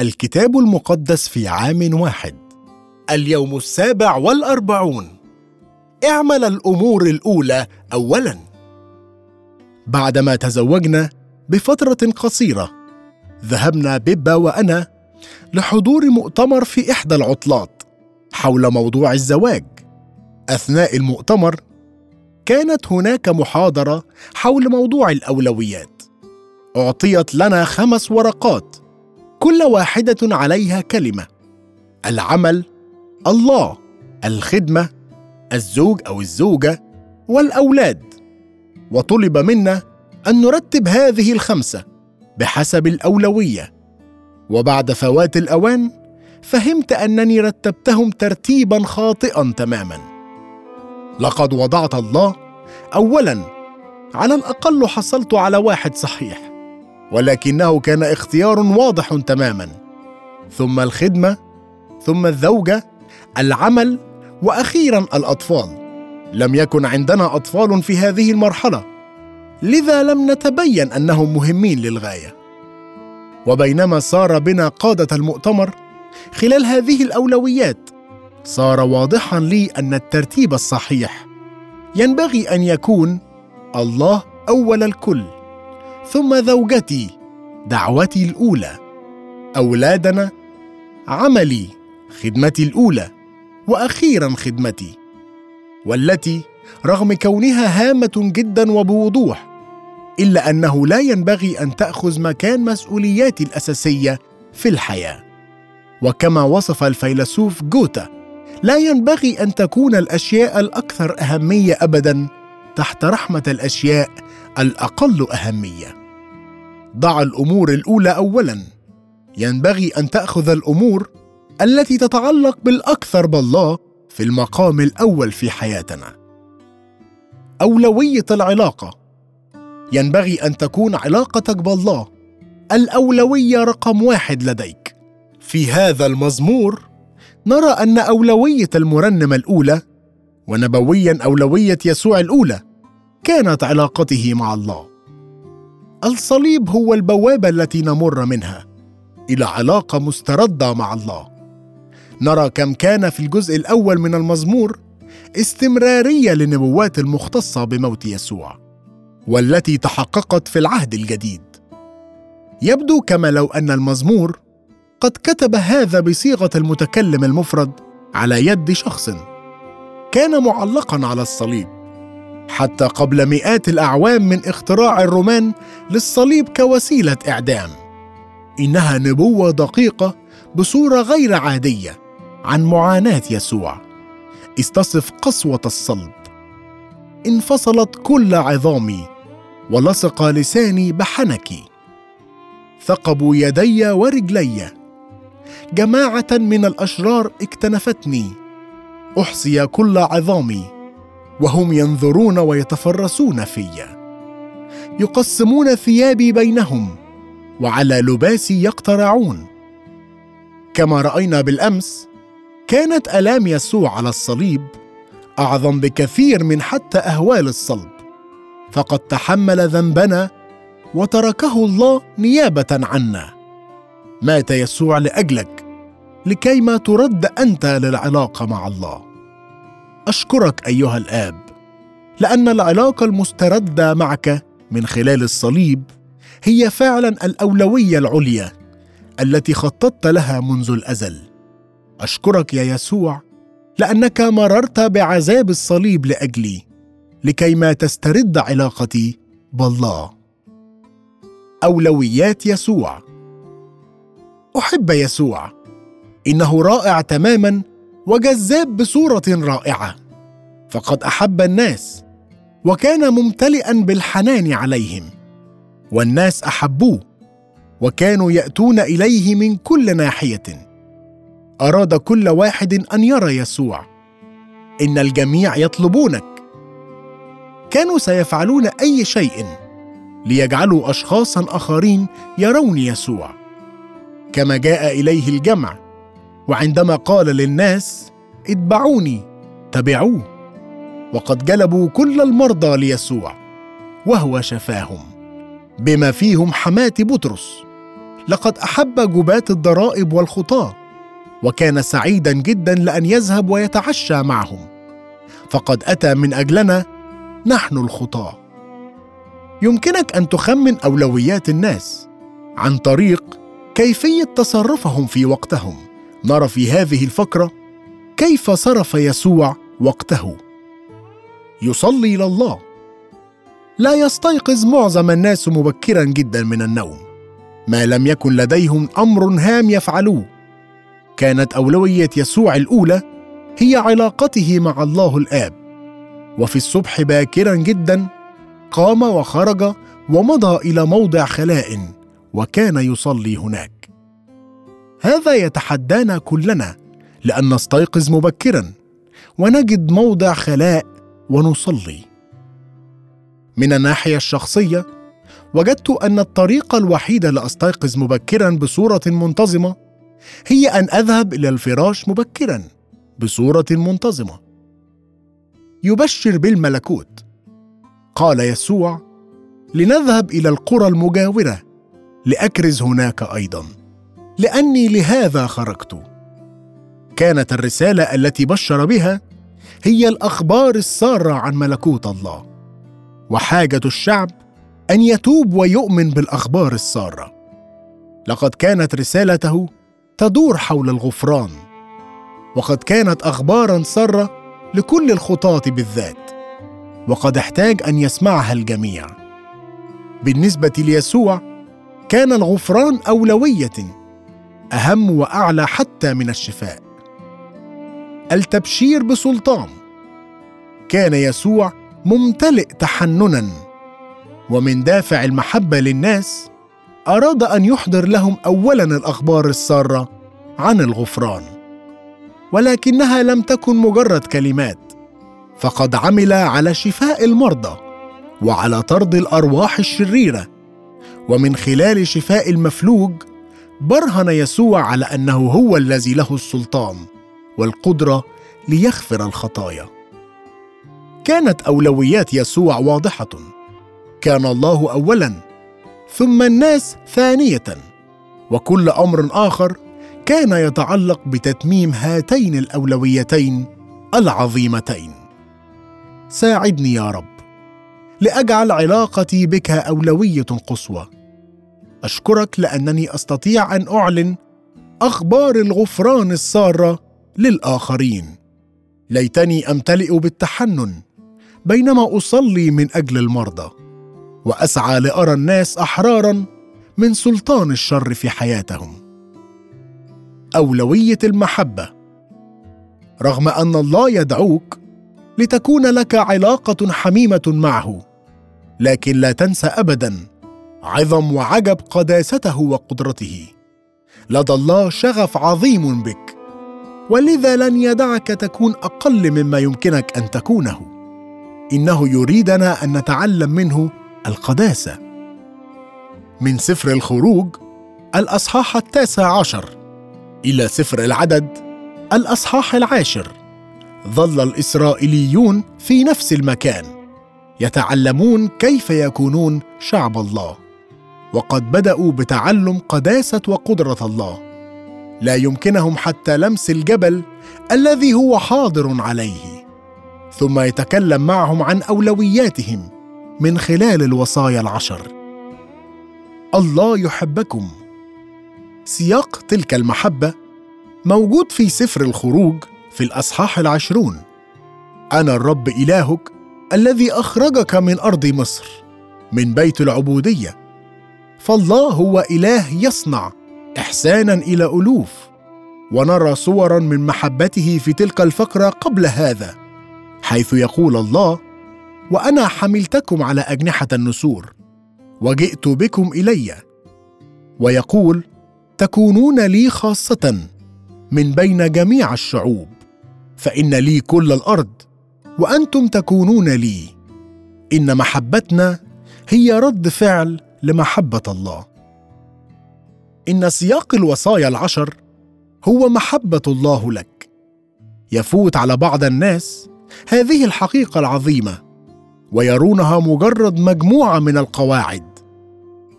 الكتاب المقدس في عام واحد. اليوم السابع والأربعون. اعمل الأمور الأولى أولاً. بعدما تزوجنا بفترة قصيرة ذهبنا بيبا وأنا لحضور مؤتمر في إحدى العطلات حول موضوع الزواج. أثناء المؤتمر كانت هناك محاضرة حول موضوع الأولويات. أعطيت لنا خمس ورقات كل واحدة عليها كلمة. العمل الله الخدمة الزوج أو الزوجة والأولاد. وطلب منا أن نرتب هذه الخمسة بحسب الأولوية. وبعد فوات الأوان فهمت أنني رتبتهم ترتيبا خاطئا تماما. لقد وضعت الله اولا على الأقل حصلت على واحد صحيح. ولكنه كان اختيار واضح تماما. ثم الخدمة ثم الزوجة العمل وأخيرا الأطفال. لم يكن عندنا أطفال في هذه المرحلة. لذا لم نتبين أنهم مهمين للغاية. وبينما سار بنا قادة المؤتمر خلال هذه الأولويات صار واضحا لي أن الترتيب الصحيح. ينبغي أن يكون الله أول الكل. ثم زوجتي دعوتي الأولى أولادنا عملي خدمتي الأولى وأخيرا خدمتي والتي رغم كونها هامة جدا وبوضوح إلا أنه لا ينبغي أن تأخذ مكان مسؤولياتي الأساسية في الحياة. وكما وصف الفيلسوف جوتا لا ينبغي أن تكون الأشياء الأكثر أهمية ابدا تحت رحمة الأشياء الأقل أهمية. ضع الأمور الأولى اولا. ينبغي أن تأخذ الأمور التي تتعلق بالأكثر بالله في المقام الأول في حياتنا. أولوية العلاقة. ينبغي أن تكون علاقتك بالله الأولوية رقم واحد لديك. في هذا المزمور نرى أن أولوية المرنم الأولى ونبويا أولوية يسوع الأولى كانت علاقته مع الله. الصليب هو البوابة التي نمر منها إلى علاقة مستردة مع الله. نرى كم كان في الجزء الأول من المزمور استمرارية للنبوات المختصة بموت يسوع والتي تحققت في العهد الجديد. يبدو كما لو أن المزمور قد كتب هذا بصيغة المتكلم المفرد على يد شخص كان معلقا على الصليب. حتى قبل مئات الأعوام من اختراع الرومان للصليب كوسيلة إعدام. إنها نبوة دقيقة بصورة غير عادية عن معاناة يسوع. استصف قسوة الصلب. انفصلت كل عظامي ولصق لساني بحنكي. ثقبوا يدي ورجلي. جماعة من الأشرار اكتنفتني. أحصي كل عظامي وهم ينظرون ويتفرسون في يقسمون ثيابي بينهم وعلى لباسي يقترعون. كما رأينا بالأمس كانت آلام يسوع على الصليب أعظم بكثير من حتى أهوال الصلب. فقد تحمل ذنبنا وتركه الله نيابة عنا. مات يسوع لأجلك لكيما ترد أنت للعلاقة مع الله. أشكرك أيها الآب لأن العلاقة المستردة معك من خلال الصليب هي فعلا الأولوية العليا التي خططت لها منذ الأزل. أشكرك يا يسوع لأنك مررت بعذاب الصليب لأجلي لكي ما تسترد علاقتي بالله. أولويات يسوع. أحب يسوع إنه رائع تماما وجذاب بصورة رائعة. فقد أحب الناس وكان ممتلئا بالحنان عليهم. والناس أحبوه وكانوا يأتون إليه من كل ناحية. أراد كل واحد أن يرى يسوع. إن الجميع يطلبونك. كانوا سيفعلون أي شيء ليجعلوا اشخاصا آخرين يرون يسوع. كما جاء إليه الجمع وعندما قال للناس اتبعوني تبعوه. وقد جلبوا كل المرضى ليسوع وهو شفاهم بما فيهم حماة بطرس. لقد أحب جبات الضرائب والخطاة وكان سعيدا جدا لأن يذهب ويتعشى معهم. فقد أتى من أجلنا نحن الخطاة. يمكنك أن تخمن أولويات الناس عن طريق كيفية تصرفهم في وقتهم. نرى في هذه الفقرة كيف صرف يسوع وقته. يصلي إلى الله. لا يستيقظ معظم الناس مبكرا جدا من النوم. ما لم يكن لديهم أمر هام يفعلوه. كانت أولوية يسوع الأولى هي علاقته مع الله الآب. وفي الصبح باكرا جدا قام وخرج ومضى إلى موضع خلاء وكان يصلي هناك. هذا يتحدانا كلنا لأن نستيقظ مبكرا ونجد موضع خلاء ونصلي. من الناحية الشخصية وجدت أن الطريقة الوحيدة لأستيقظ مبكرا بصورة منتظمة هي أن أذهب إلى الفراش مبكرا بصورة منتظمة. يبشر بالملكوت. قال يسوع لنذهب إلى القرى المجاورة لأكرز هناك أيضا. لأني لهذا خرجت. كانت الرسالة التي بشر بها هي الأخبار السارة عن ملكوت الله وحاجة الشعب أن يتوب ويؤمن بالأخبار السارة. لقد كانت رسالته تدور حول الغفران وقد كانت أخبارا سارة لكل الخطاة بالذات وقد احتاج أن يسمعها الجميع. بالنسبة ليسوع كان الغفران أولوية. أهم وأعلى حتى من الشفاء. التبشير بسلطان. كان يسوع ممتلئ تحننا. ومن دافع المحبة للناس أراد أن يحضر لهم اولا الأخبار السارة عن الغفران. ولكنها لم تكن مجرد كلمات فقد عمل على شفاء المرضى وعلى طرد الأرواح الشريرة. ومن خلال شفاء المفلوج برهن يسوع على أنه هو الذي له السلطان والقدرة ليغفر الخطايا. كانت أولويات يسوع واضحة. كان الله اولا ثم الناس ثانية. وكل أمر آخر كان يتعلق بتتميم هاتين الأولويتين العظيمتين. ساعدني يا رب لأجعل علاقتي بك أولوية قصوى. أشكرك لأنني أستطيع أن أعلن أخبار الغفران السارة للآخرين. ليتني أمتلئ بالتحنن بينما أصلي من أجل المرضى وأسعى لأرى الناس أحرارا من سلطان الشر في حياتهم. أولوية المحبة. رغم أن الله يدعوك لتكون لك علاقة حميمة معه لكن لا تنسى ابدا. عظم وعجب قداسته وقدرته. لدى الله شغف عظيم بك. ولذا لن يدعك تكون أقل مما يمكنك أن تكونه. إنه يريدنا أن نتعلم منه القداسة. من سفر الخروج الأصحاح التاسع عشر. إلى سفر العدد الأصحاح العاشر. ظل الإسرائيليون في نفس المكان يتعلمون كيف يكونون شعب الله. وقد بدأوا بتعلم قداسة وقدرة الله. لا يمكنهم حتى لمس الجبل الذي هو حاضر عليه. ثم يتكلم معهم عن أولوياتهم من خلال الوصايا العشر. الله يحبكم. سياق تلك المحبة موجود في سفر الخروج في الأصحاح العشرون. أنا الرب إلهك الذي أخرجك من أرض مصر من بيت العبودية. فالله هو إله يصنع إحسانا إلى ألوف ونرى صورا من محبته في تلك الفقرة قبل هذا حيث يقول الله وأنا حملتكم على أجنحة النسور وجئت بكم إلي. ويقول تكونون لي خاصة من بين جميع الشعوب فإن لي كل الأرض وأنتم تكونون لي إن محبتنا هي رد فعل لمحبة الله. إن سياق الوصايا العشر هو محبة الله لك. يفوت على بعض الناس هذه الحقيقة العظيمة ويرونها مجرد مجموعة من القواعد.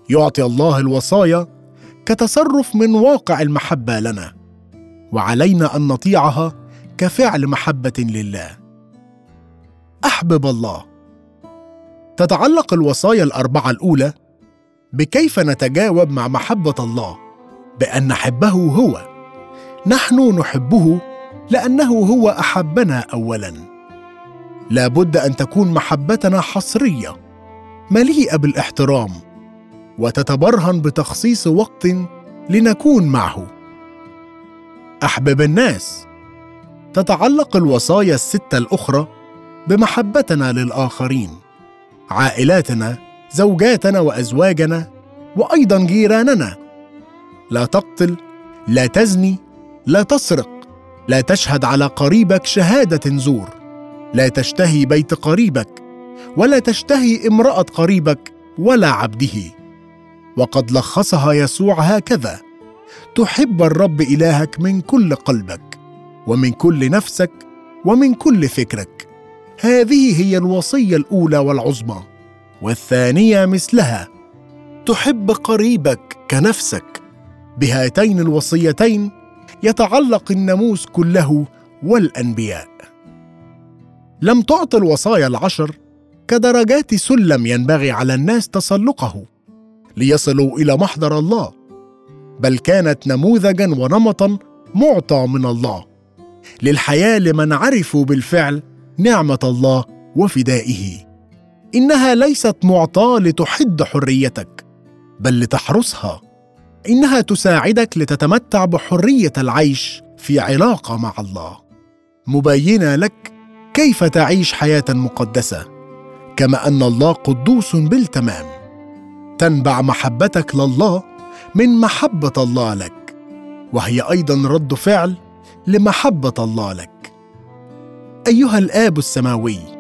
يعطي الله الوصايا كتصرف من واقع المحبة لنا وعلينا أن نطيعها كفعل محبة لله. أحبب الله. تتعلق الوصايا الأربعة الأولى بكيف نتجاوب مع محبة الله بأن نحبه هو. نحن نحبه لأنه هو أحبنا اولا. لا بد أن تكون محبتنا حصرية مليئة بالإحترام وتتبرهن بتخصيص وقت لنكون معه. أحبب الناس تتعلق الوصايا الستة الأخرى بمحبتنا للآخرين عائلاتنا زوجاتنا وأزواجنا وأيضا جيراننا. لا تقتل لا تزني لا تسرق لا تشهد على قريبك شهادة زور. لا تشتهي بيت قريبك ولا تشتهي امرأة قريبك ولا عبده. وقد لخصها يسوع هكذا تحب الرب إلهك من كل قلبك ومن كل نفسك ومن كل فكرك. هذه هي الوصية الأولى والعظمى. والثانية مثلها. تحب قريبك كنفسك. بهاتين الوصيتين يتعلق الناموس كله والأنبياء. لم تعط الوصايا العشر كدرجات سلم ينبغي على الناس تسلقه ليصلوا إلى محضر الله. بل كانت نموذجا ونمطا معطى من الله. للحياة لمن عرفوا بالفعل نعمة الله وفدائه. إنها ليست معطاة لتحد حريتك بل لتحرسها. إنها تساعدك لتتمتع بحرية العيش في علاقة مع الله. مبينة لك كيف تعيش حياة مقدسة كما أن الله قدوس بالتمام. تنبع محبتك لله من محبة الله لك وهي أيضا رد فعل لمحبة الله لك. أيها الآب السماوي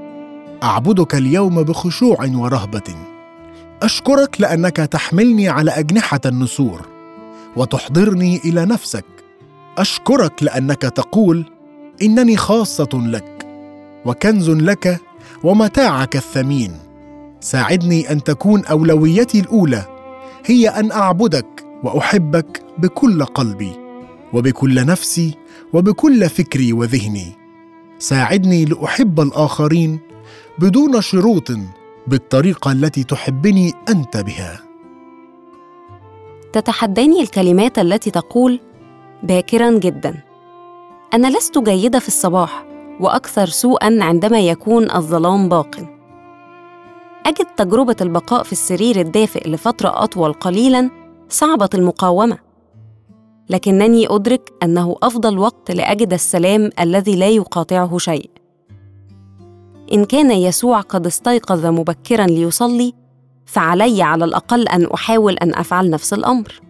أعبدك اليوم بخشوع ورهبة. أشكرك لأنك تحملني على أجنحة النسور وتحضرني إلى نفسك. أشكرك لأنك تقول إنني خاصة لك وكنز لك ومتاعك الثمين. ساعدني أن تكون أولويتي الأولى هي أن أعبدك وأحبك بكل قلبي وبكل نفسي وبكل فكري وذهني. ساعدني لأحب الآخرين بدون شروط بالطريقة التي تحبني أنت بها. تتحداني الكلمات التي تقول باكرا جدا أنا لست جيدة في الصباح وأكثر سوءا عندما يكون الظلام باق. أجد تجربة البقاء في السرير الدافئ لفترة أطول قليلا صعبه المقاومة. لكنني أدرك أنه أفضل وقت لأجد السلام الذي لا يقاطعه شيء. إن كان يسوع قد استيقظ مبكرا ليصلي فعلي على الأقل أن أحاول أن أفعل نفس الأمر.